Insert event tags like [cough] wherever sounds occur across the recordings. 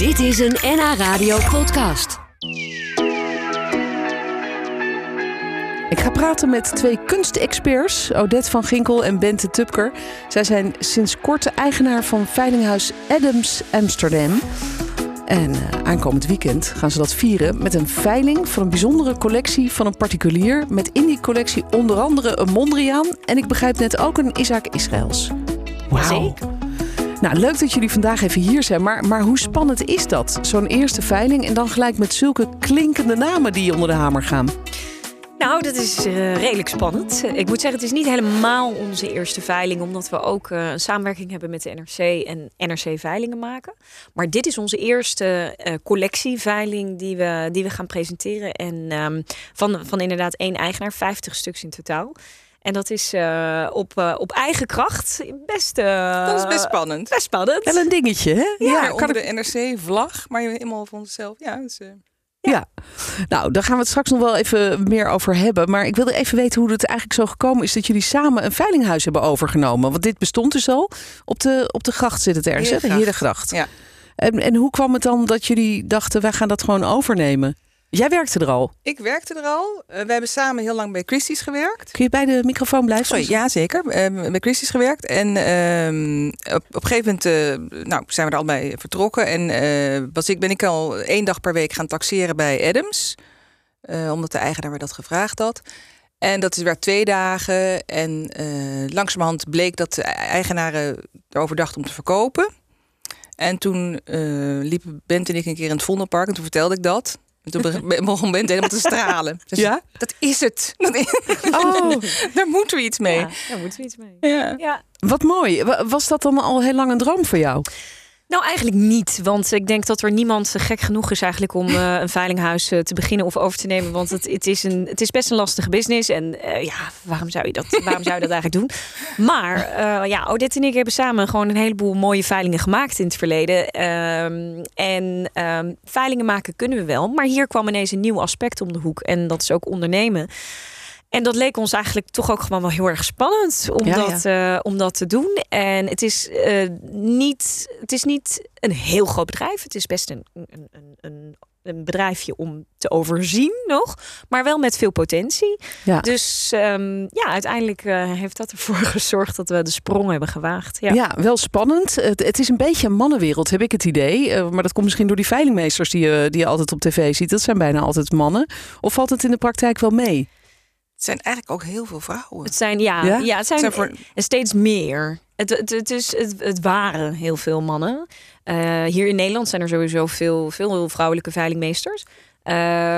Dit is een NH Radio podcast. Ik ga praten met twee kunstexperts, Odette van Ginkel en Bente Tupker. Zij zijn sinds kort de eigenaar van veilinghuis Adams Amsterdam. En eh, aankomend weekend gaan ze dat vieren met een veiling van een bijzondere collectie van een particulier. Met in die collectie onder andere een Mondriaan en ik begrijp net ook een Isaac Israëls. Wauw. Nou, leuk dat jullie vandaag even hier zijn. Maar, maar hoe spannend is dat? Zo'n eerste veiling en dan gelijk met zulke klinkende namen die onder de hamer gaan. Nou, dat is eh, redelijk spannend. Ik moet zeggen, het is niet helemaal onze eerste veiling, omdat we ook eh, een samenwerking hebben met de NRC en NRC veilingen maken. Maar dit is onze eerste uh, collectieveiling die we, die we gaan presenteren. En ehm, van, van inderdaad één eigenaar, 50 stuks in totaal. En dat is op, op eigen kracht best... dat is best spannend. Best spannend. Wel een dingetje, hè? Ja, ja onder de NRC-vlag, maar helemaal van onszelf. Ja, dus, ja. nou, daar gaan we het straks nog wel even meer over hebben. Maar ik wilde even weten hoe het eigenlijk zo gekomen is dat jullie samen een veilinghuis hebben overgenomen. Want dit bestond dus al. Op de, op de gracht zit het ergens, hè? De Herengracht. Ja. En, en hoe kwam het dan dat jullie dachten, wij gaan dat gewoon overnemen? Jij werkte er al? Ik werkte er al. Uh, we hebben samen heel lang bij Christie's gewerkt. Kun je bij de microfoon blijven? Sorry, ja, zeker. Uh, bij Christie's gewerkt. En uh, op, op een gegeven moment uh, nou, zijn we er al bij vertrokken. En was ik, ben ik al één dag per week gaan taxeren bij Adams. omdat de eigenaar me dat gevraagd had. En dat is weer twee dagen. En langzamerhand bleek dat de eigenaren erover dachten om te verkopen. En toen liepen Bent en ik een keer in het Vondelpark. En toen vertelde ik dat. En toen begon Bent helemaal te stralen. Dus ja? Dat is het. [laughs] Oh. [laughs] daar moeten we iets mee. Ja, daar moeten we iets mee. Ja. ja. Wat mooi. Was dat dan al heel lang een droom voor jou? Nou, eigenlijk niet. Want ik denk dat er niemand gek genoeg is eigenlijk om uh, een veilinghuis uh, te beginnen of over te nemen. Want het, het, is, een, het is best een lastige business. En uh, ja, waarom zou je dat, waarom zou je dat eigenlijk doen? Maar ja, Odette en ik hebben samen gewoon een heleboel mooie veilingen gemaakt in het verleden. Um, en um, veilingen maken kunnen we wel. Maar hier kwam ineens een nieuw aspect om de hoek. En dat is ook ondernemen. En dat leek ons eigenlijk toch ook gewoon wel heel erg spannend om, Ja, dat, eh, om dat te doen. En het is, eh, niet, het is niet een heel groot bedrijf. Het is best een, een, een, een bedrijfje om te overzien nog, maar wel met veel potentie. Ja. Dus ehm, ja, uiteindelijk eh, heeft dat ervoor [laughs] gezorgd dat we de sprong hebben gewaagd. Ja, Ja, wel spannend. Het, het is een beetje een mannenwereld, heb ik het idee. Maar dat komt misschien door die veilingmeesters die je, die je altijd op tv ziet. Dat zijn bijna altijd mannen. Of valt het in de praktijk wel mee? Het zijn eigenlijk ook heel veel vrouwen. Het zijn, ja, Ja? ja? het zijn, zijn voor- steeds meer. Het, het, het, is, het, het waren heel veel mannen. Eh, hier in Nederland zijn er sowieso veel, veel vrouwelijke veilingmeesters. Eh,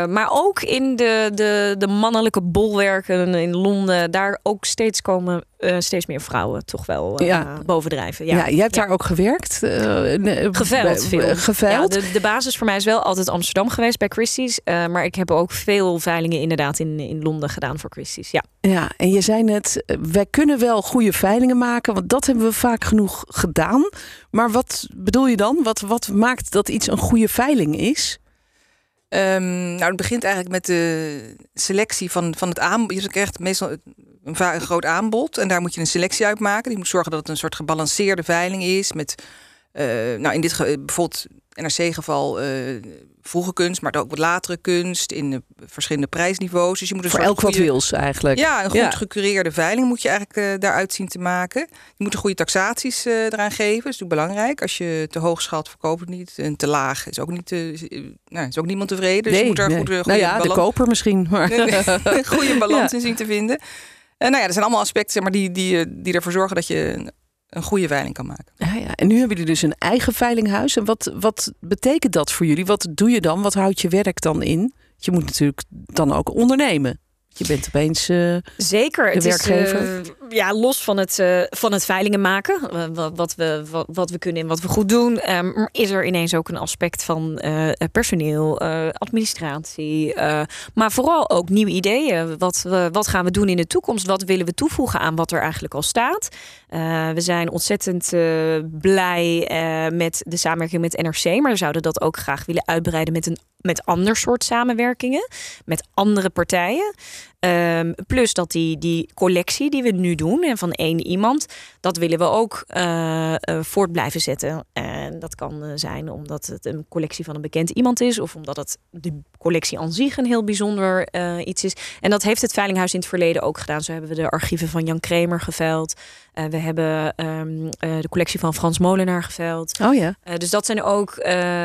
maar ook in de, de, de mannelijke bolwerken in Londen, daar ook steeds komen eh, steeds meer vrouwen toch wel eh, Ja. bovendrijven. Ja, Ja, jij hebt Ja. daar ook gewerkt. bij- veel. Geveild. Ja, de, de basis voor mij is wel altijd Amsterdam geweest bij Christie's. maar ik heb ook veel veilingen inderdaad in, in Londen gedaan voor Christie's. Ja. Ja, en je zei net, wij kunnen wel goede veilingen maken, want dat hebben we vaak genoeg gedaan. Maar wat bedoel je dan? Wat, wat maakt dat iets een goede veiling is? Ehm, nou, het begint eigenlijk met de selectie van, van het aanbod. Je krijgt meestal een, groot aanbod en daar moet je een selectie uit maken. Die moet zorgen dat het een soort gebalanceerde veiling is. Met, eh, nou, in dit ge- bijvoorbeeld NRC-geval eh vroege kunst, maar ook wat latere kunst in de verschillende prijsniveaus. Dus je moet een Voor soort elk wat goede- wils eigenlijk. Ja, een goed Ja. gecureerde veiling moet je eigenlijk eh, daaruit zien te maken. Je moet een goede taxaties eh, eraan geven. Dat is natuurlijk belangrijk. Als je te hoog schat, verkoop het niet. En te laag is ook, niet, nou, is ook niemand tevreden. Dus je moet er nee. goede, nou ja, de koper misschien. Maar... een [laughs] goede balans Ja. in zien te vinden. En nou ja, er zijn allemaal aspecten zeg maar, die, die, die ervoor zorgen dat je een, goede veiling kan maken. Ja, ja. En nu hebben jullie dus een eigen veilinghuis. En wat, wat betekent dat voor jullie? Wat doe je dan? Wat houdt je werk dan in? Je moet natuurlijk dan ook ondernemen. Je bent opeens. eh, Zeker. de het werkgever? Is, eh, ja, los van het, eh, van het veilingen maken, eh, wat, we, wat, we kunnen en wat we goed doen, ehm, is er ineens ook een aspect van eh, personeel, administratie, maar vooral ook nieuwe ideeën. Wat, wat gaan we doen in de toekomst? Wat willen we toevoegen aan wat er eigenlijk al staat? We zijn ontzettend blij met de samenwerking met NRC, maar we zouden dat ook graag willen uitbreiden met een met ander soort samenwerkingen met andere partijen. Ehm, plus dat die, die collectie die we nu doen en van één iemand, dat willen we ook uh, voort blijven zetten. En dat kan zijn omdat het een collectie van een bekend iemand is, of omdat het de collectie aan zich een heel bijzonder iets is. En dat heeft het Veilinghuis in het verleden ook gedaan. Zo hebben we de archieven van Jan Kremer geveild. Uh, we hebben um, uh, de collectie van Frans Molenaar geveild. Oh ja. Uh, dus dat zijn ook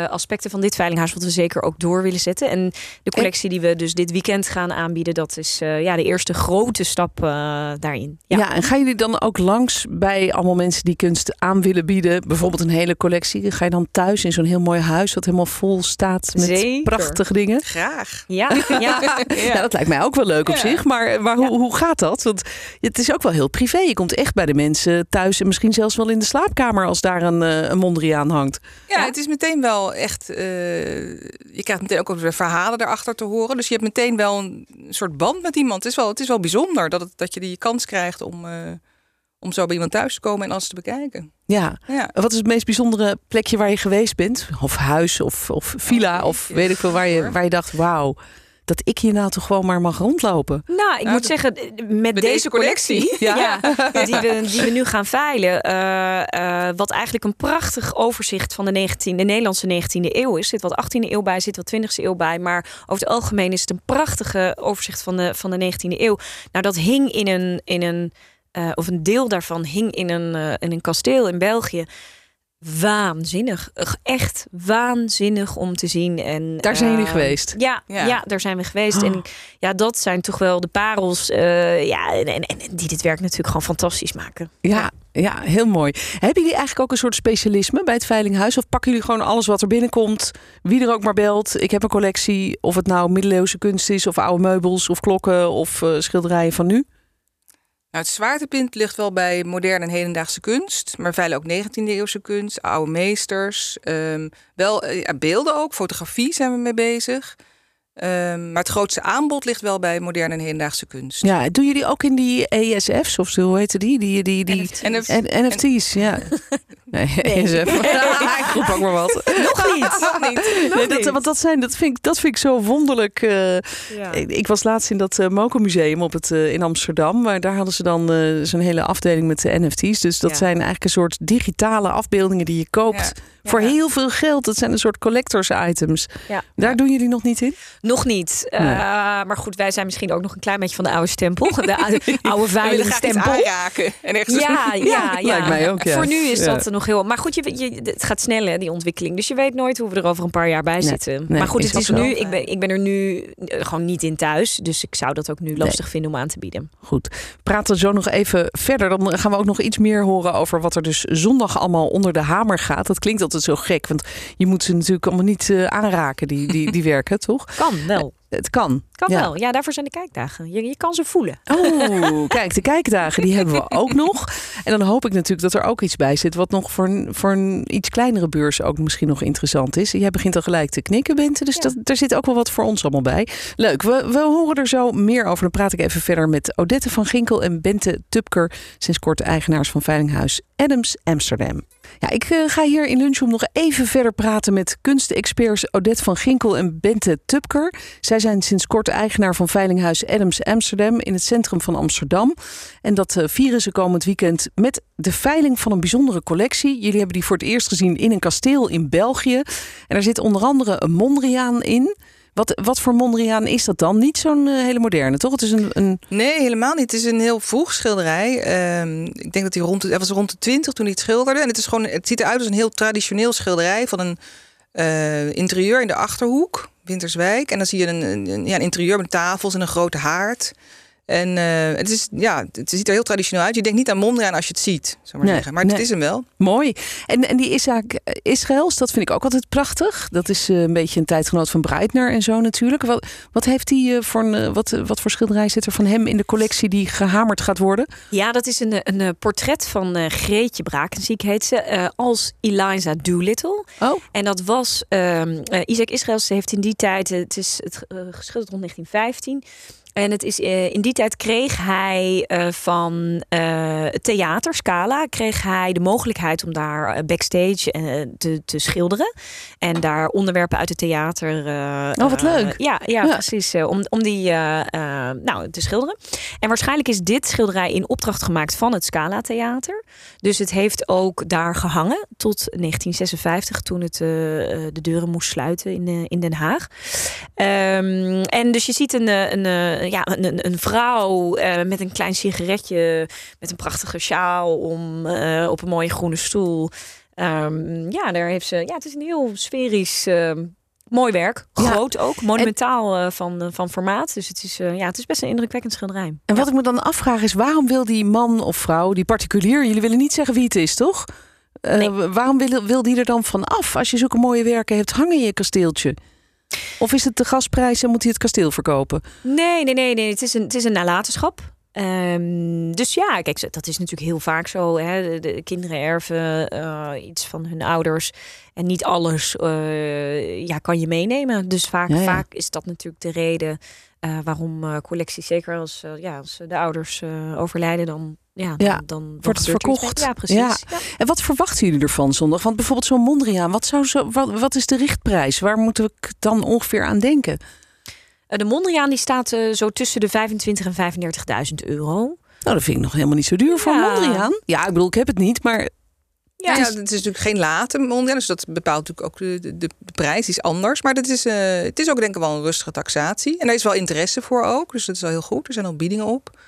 aspecten van dit veilinghuis wat we zeker ook door willen zetten. En de collectie die we dus dit weekend gaan aanbieden, dat is ja, de eerste grote stap daarin. Ja. ja, en gaan jullie dan ook langs bij allemaal mensen die kunst aan willen bieden? Bijvoorbeeld een hele collectie. Ga je dan thuis in zo'n heel mooi huis wat helemaal vol staat met zeker. prachtige dingen? Graag. Ja, [laughs] ja. ja. ja. dat lijkt mij ook wel leuk op zich. Maar, maar hoe, hoe gaat dat? Want het is ook wel heel privé. Je komt echt bij de mensen thuis en misschien zelfs wel in de slaapkamer als daar een, uh, een Mondriaan hangt. Ja, het is meteen wel echt. Uh, je krijgt meteen ook weer verhalen erachter te horen. Dus je hebt meteen wel een soort band met iemand. Het is wel, het is wel bijzonder dat, het, dat je die kans krijgt om. Uh, om zo bij iemand thuis te komen en alles te bekijken. Ja. ja. Wat is het meest bijzondere plekje waar je geweest bent? Of huis of, of villa oh, of weet ik veel waar je, waar je dacht, wauw dat ik hier nou toch gewoon maar mag rondlopen. Nou, ik nou, moet zeggen, met, deze, collectie, [laughs] ja. die, we, die we nu gaan veilen, uh, uh, wat eigenlijk een prachtig overzicht van de, 19, de Nederlandse 19e eeuw is. Zit wat 18e eeuw bij, zit wat 20e eeuw bij, maar over het algemeen is het een prachtige overzicht van de, van de 19e eeuw. Nou, dat hing in een, in een uh, of een deel daarvan hing in een, in een kasteel in België waanzinnig. Echt waanzinnig om te zien. En, daar zijn jullie ehm, geweest? Ja, ja, daar zijn we geweest. En oh. ja, dat zijn toch wel de parels uh, ja, en, en, en, die dit werk natuurlijk gewoon fantastisch maken. Ja, ja, heel mooi. Hebben jullie eigenlijk ook een soort specialisme bij het Veilinghuis? Of pakken jullie gewoon alles wat er binnenkomt? Wie er ook maar belt. Ik heb een collectie. Of het nou middeleeuwse kunst is, of oude meubels, of klokken, of uh, schilderijen van nu. Nou, het zwaartepunt ligt wel bij moderne en hedendaagse kunst, maar veilig ook 19e eeuwse kunst, oude meesters, um, wel uh, beelden ook, fotografie zijn we mee bezig. Um, maar het grootste aanbod ligt wel bij moderne en hedendaagse kunst. Ja, doen jullie ook in die ESF's of zo, hoe heet die? die, die, die NFT's. NFT's, ja. [laughs] Nee, [laughs] [laughs] ik roep ook maar wat. Nog niet. [laughs] Nog niet. nee, dat, want dat, zijn, dat, vind ik, dat vind ik zo wonderlijk. Uh, ja. ik, ik, was laatst in dat uh, Moco Museum op het, uh, in Amsterdam. Maar daar hadden ze dan zo'n hele afdeling met de NFT's. Dus dat zijn eigenlijk een soort digitale afbeeldingen die je koopt... Ja voor heel veel geld. Dat zijn een soort collectors items. Daar doen jullie nog niet in? Nog niet. Uh, maar goed, wij zijn misschien ook nog een klein beetje van de oude stempel. De oude, oude veilingstempel. aanraken. En ja, ja, ja, Lijkt mij ook, ja. Voor nu is dat nog heel... Maar goed, je, je, het gaat sneller, die ontwikkeling. Dus je weet nooit hoe we er over een paar jaar bij zitten. maar goed, het is nu, ik, ben, ik ben er nu eh, gewoon niet in thuis. Dus ik zou dat ook nu lastig vinden om aan te bieden. Goed. Praten zo nog even verder. Dan gaan we ook nog iets meer horen over wat er dus zondag allemaal onder de hamer gaat. Dat klinkt altijd zo gek. Want je moet ze natuurlijk allemaal niet uh, aanraken, die, die, die werken, [laughs] toch? Kan wel. Het kan. Kan wel. Ja, daarvoor zijn de kijkdagen. Je, je kan ze voelen. Oh, [laughs] kijk, de kijkdagen die hebben we ook nog. En dan hoop ik natuurlijk dat er ook iets bij zit wat nog voor een, voor een iets kleinere beurs ook misschien nog interessant is. Jij begint al gelijk te knikken, Bente. Dus dat, er zit ook wel wat voor ons allemaal bij. Leuk. We, we horen er zo meer over. Dan praat ik even verder met Odette van Ginkel en Bente Tupker. Sinds kort eigenaars van Veilinghuis Adams Amsterdam. Ja, ik uh, ga hier in Lunchroom nog even verder praten met kunstexperts Odette van Ginkel en Bente Tupker. Zij zijn sinds kort eigenaar van Veilinghuis Adams Amsterdam in het centrum van Amsterdam. En dat uh, vieren ze komend weekend met de veiling van een bijzondere collectie. Jullie hebben die voor het eerst gezien in een kasteel in België. En daar zit onder andere een Mondriaan in. Wat, wat voor Mondriaan is dat dan? Niet zo'n uh, hele moderne, toch? Het is een, een, Nee, helemaal niet. Het is een heel vroeg schilderij. Uh, ik denk dat hij rond was rond de 20 toen hij het schilderde. En het, is gewoon, het ziet eruit als een heel traditioneel schilderij van een uh, interieur in de achterhoek, Winterswijk. En dan zie je een, een, ja, een interieur met tafels en een grote haard. En uh, het, is, ja, het ziet er heel traditioneel uit. Je denkt niet aan Mondriaan als je het ziet, zou maar nee, zeggen. Maar nee. het is hem wel. Mooi. En, en die Isaac Israëls, dat vind ik ook altijd prachtig. Dat is uh, een beetje een tijdgenoot van Breitner en zo natuurlijk. Wat, wat heeft hij uh, voor een, wat, wat voor schilderij zit er van hem in de collectie die gehamerd gaat worden? Ja, dat is een, een portret van Greetje Brakenziek heet ze, als Eliza Doolittle. Oh. En dat was, Isaac Israëls heeft in die tijd, het is het, geschilderd rond 1915 En het is, eh, in die tijd kreeg hij eh, van eh, het theater Scala kreeg hij de mogelijkheid om daar backstage te, te schilderen. En daar onderwerpen uit het theater. Oh, wat leuk. ja, ja, Ja. precies. om, om die nou, te schilderen. En waarschijnlijk is dit schilderij in opdracht gemaakt van het Scala Theater. Dus het heeft ook daar gehangen tot 1956, toen het de deuren moest sluiten in, in Den Haag. Ehm, en dus je ziet een, een, eh, ja, een, een vrouw eh, met een klein sigaretje, met een prachtige sjaal om, eh, op een mooie groene stoel. Ehm, ja, daar heeft ze. Ja, het is een heel sferisch. ehm, Mooi werk, Ja. groot ook, monumentaal eh, van, eh, van formaat. Dus het is, eh, ja, het is best een indrukwekkend schilderij. En wat ik me dan afvraag is, waarom wil die man of vrouw, die particulier, jullie willen niet zeggen wie het is, toch? Eh, Nee. Waarom wil, wil die er dan van af als je zulke mooie werken hebt hangen in je kasteeltje? Of is het de gasprijs en moet hij het kasteel verkopen? Nee, nee, nee, nee. Het is een, het is een nalatenschap. Ehm, dus ja, kijk, dat is natuurlijk heel vaak zo. Hè? De, de kinderen erven eh, iets van hun ouders. En niet alles eh, ja, kan je meenemen. Dus vaak, Ja, ja. vaak is dat natuurlijk de reden eh, waarom collecties, zeker als, ja, als de ouders overlijden, dan, ja, dan, Ja, dan, dan wordt het er verkocht. Ja, precies. Ja. Ja. En wat verwachten jullie ervan zondag? Want bijvoorbeeld zo'n Mondriaan, wat, zou zo, wat, wat is de richtprijs? Waar moeten we dan ongeveer aan denken? Eh, de Mondriaan die staat eh, zo tussen de 25 en 35.000 euro. Nou, dat vind ik nog helemaal niet zo duur voor Ja. een Mondriaan. Ja, ik bedoel, ik heb het niet, maar Ja, het is, het is natuurlijk geen late mondriaan, dus dat bepaalt natuurlijk ook de, de, de prijs. Die is anders, maar dat is, eh, het is ook denk ik wel een rustige taxatie. En daar is wel interesse voor ook, dus dat is wel heel goed. Er zijn al biedingen op.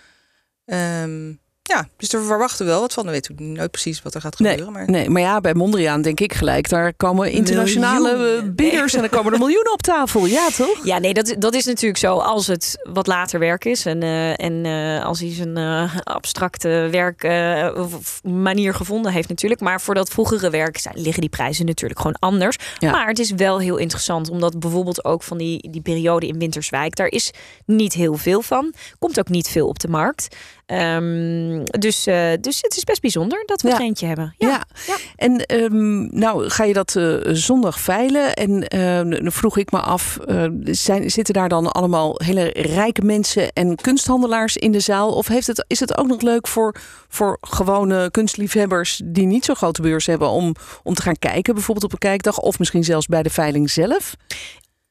Ehm, ja, dus we verwachten wel wat van. We weten nooit precies wat er gaat Nee, gebeuren. Maar... Nee, maar ja, bij Mondriaan denk ik gelijk, daar komen internationale Miljoenen. eh, bieders en dan komen er miljoenen op tafel. Ja, toch? Ja, nee, dat, dat is natuurlijk zo als het wat later werk is. En, eh, en eh, als hij zijn eh, abstracte werk eh, manier gevonden heeft natuurlijk. Maar voor dat vroegere werk zijn, liggen die prijzen natuurlijk gewoon anders. Ja. Maar het is wel heel interessant. Omdat bijvoorbeeld ook van die, die periode in Winterswijk. Daar is niet heel veel van. Komt ook niet veel op de markt. Ehm, dus, eh, dus het is best bijzonder dat we Ja. er eentje hebben. Ja. Ja. Ja. En ehm, nou ga je dat eh, zondag veilen. En eh, dan vroeg ik me af, zijn, zitten daar dan allemaal hele rijke mensen en kunsthandelaars in de zaal? Of heeft het, is het ook nog leuk voor, voor gewone kunstliefhebbers die niet zo'n grote beurs hebben om, om te gaan kijken, bijvoorbeeld op een kijkdag of misschien zelfs bij de veiling zelf?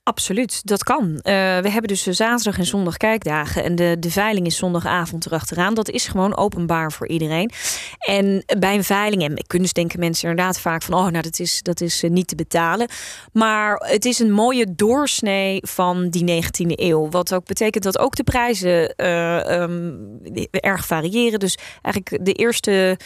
Absoluut, dat kan. Eh, we hebben dus zaterdag en zondag kijkdagen. En de, de veiling is zondagavond erachteraan. Dat is gewoon openbaar voor iedereen. En bij een veiling en kunst denken mensen inderdaad vaak van... oh, nou, dat is, dat is eh, niet te betalen. Maar het is een mooie doorsnee van die 19e eeuw. Wat ook betekent dat ook de prijzen eh, ehm, erg variëren. Dus eigenlijk de eerste...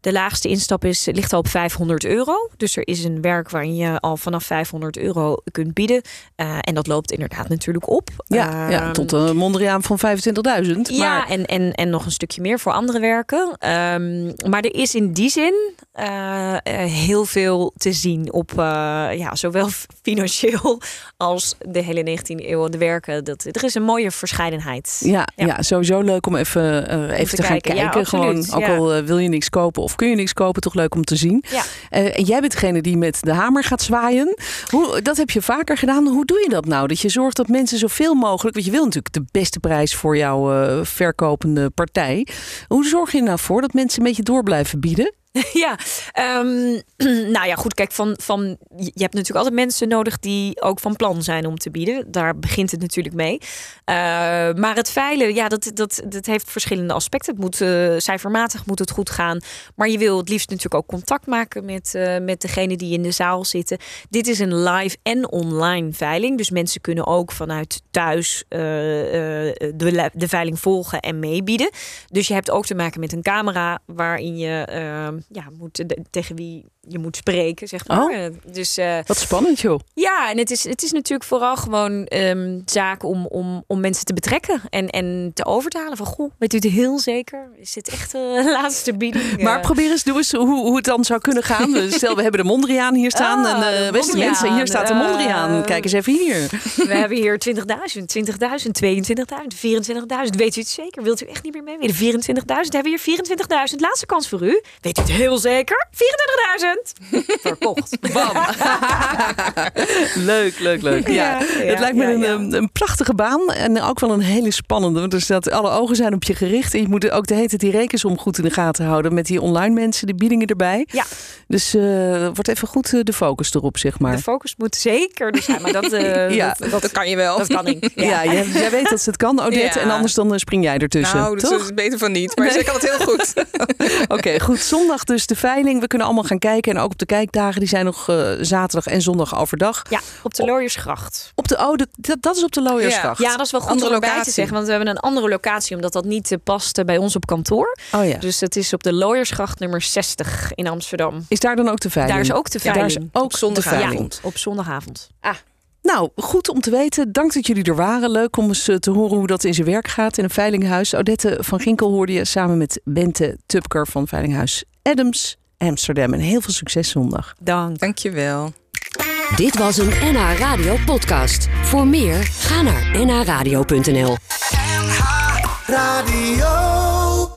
De laagste instap is, ligt al op 500 euro. Dus er is een werk waarin je al vanaf 500 euro kunt bieden. Eh, en dat loopt inderdaad natuurlijk op. Ja, ja Ehm, tot een Mondriaan van 25.000. ja, Maar en, en, en nog een stukje meer voor andere werken. Ehm, maar er is in die zin eh, eh, heel veel te zien op ja, zowel [laughs] financieel als de hele 19e eeuw. De werken. Dat, er is een mooie verscheidenheid. Ja, ja. Ja. sowieso leuk om even, even te, te gaan kijken. Ja. Gewoon, ook al wil je niks kopen of kun je niks kopen, toch leuk om te zien. Ja. Eh, en jij bent degene die met de hamer gaat zwaaien. Hoe, dat heb je vaker gedaan. Hoe doe je dat nou? Dat je zorgt dat mensen zoveel mogelijk, want je wil natuurlijk de beste prijs voor jouw eh, verkopende partij. Hoe zorg je er nou voor dat mensen een beetje door blijven bieden? [laughs] Ja, ehm, [clears throat] nou ja, goed. Kijk, van, van, je hebt natuurlijk altijd mensen nodig die ook van plan zijn om te bieden. Daar begint het natuurlijk mee. Eh, maar het veilen, ja, dat, dat, dat heeft verschillende aspecten. Het moet eh, cijfermatig moet het goed gaan. Maar je wil het liefst natuurlijk ook contact maken met, eh met degene die in de zaal zitten. Dit is een live en online veiling. Dus mensen kunnen ook vanuit thuis de, de veiling volgen en meebieden. Dus je hebt ook te maken met een camera waarin je eh, ja, moet, de- tegen wie je moet spreken, zeg maar. Oh. Eh, Dus eh, Wat spannend, joh. ja, en het is, het is natuurlijk vooral gewoon ehm zaak om, om, om mensen te betrekken en, en te overtalen van goh, weet u het heel zeker? Is dit echt de [laughs] laatste bieding? Maar Eh, probeer eens, doe eens hoe, hoe het dan zou kunnen gaan. Dus [laughs] Stel, we hebben de Mondriaan hier staan. En eh, beste Mondriaan. mensen, hier staat de Mondriaan. Eh, Kijk eens even hier. we hebben hier 20.000, 20.000, 22.000, 24.000. Weet u het zeker? Wilt u echt niet meer mee? 24.000. Hebben we hier 24.000. Laatste kans voor u. Weet u het heel zeker? 24.000. [laughs] Verkocht. Bam. [laughs] leuk, leuk, leuk. Ja, Ja, het ja, lijkt me ja, een, ja. een, een prachtige baan en ook wel een hele spannende. Want er staat, alle ogen zijn op je gericht en je moet ook de hele tijd die rekensom goed in de gaten houden met die online mensen, de biedingen erbij. Ja. Dus eh wordt even goed eh, de focus erop, zeg maar. De focus moet zeker er zijn, maar dat, eh, [laughs] Ja. dat, Dat kan je wel. dat kan ik. Ja, jij, jij weet dat ze het kan, Odette. Ja. En anders dan spring jij ertussen. nou, dat toch? is beter van niet. Maar ze kan het heel goed. Oké, goed. Zondag dus de veiling. We kunnen allemaal gaan kijken. En ook op de kijkdagen. Die zijn nog eh, zaterdag en zondag overdag. Ja, op de Looiersgracht. Op de, oh, dat, dat, dat is op de Looiersgracht. Ja, dat is wel goed Andere om erbij te locatie. zeggen, want we hebben een andere locatie, omdat dat niet eh, past eh, bij ons op kantoor. Oh ja. Dus het is op de Looiersgracht nummer 60 in Amsterdam. Is daar dan ook de veiling? Daar is ook de Ja, veiling. daar is ook Op zondagavond. Ja, op zondagavond. Nou, goed om te weten. Dank dat jullie er waren. Leuk om eens eh, te horen hoe dat in zijn werk gaat in een veilinghuis. Odette van Ginkel hoorde je samen met Bente Tupker van Veilinghuis Adams Amsterdam. En heel veel succes zondag. Dank. Dankjewel. Dit was een NH Radio podcast. Voor meer, ga naar nhradio.nl. Radio.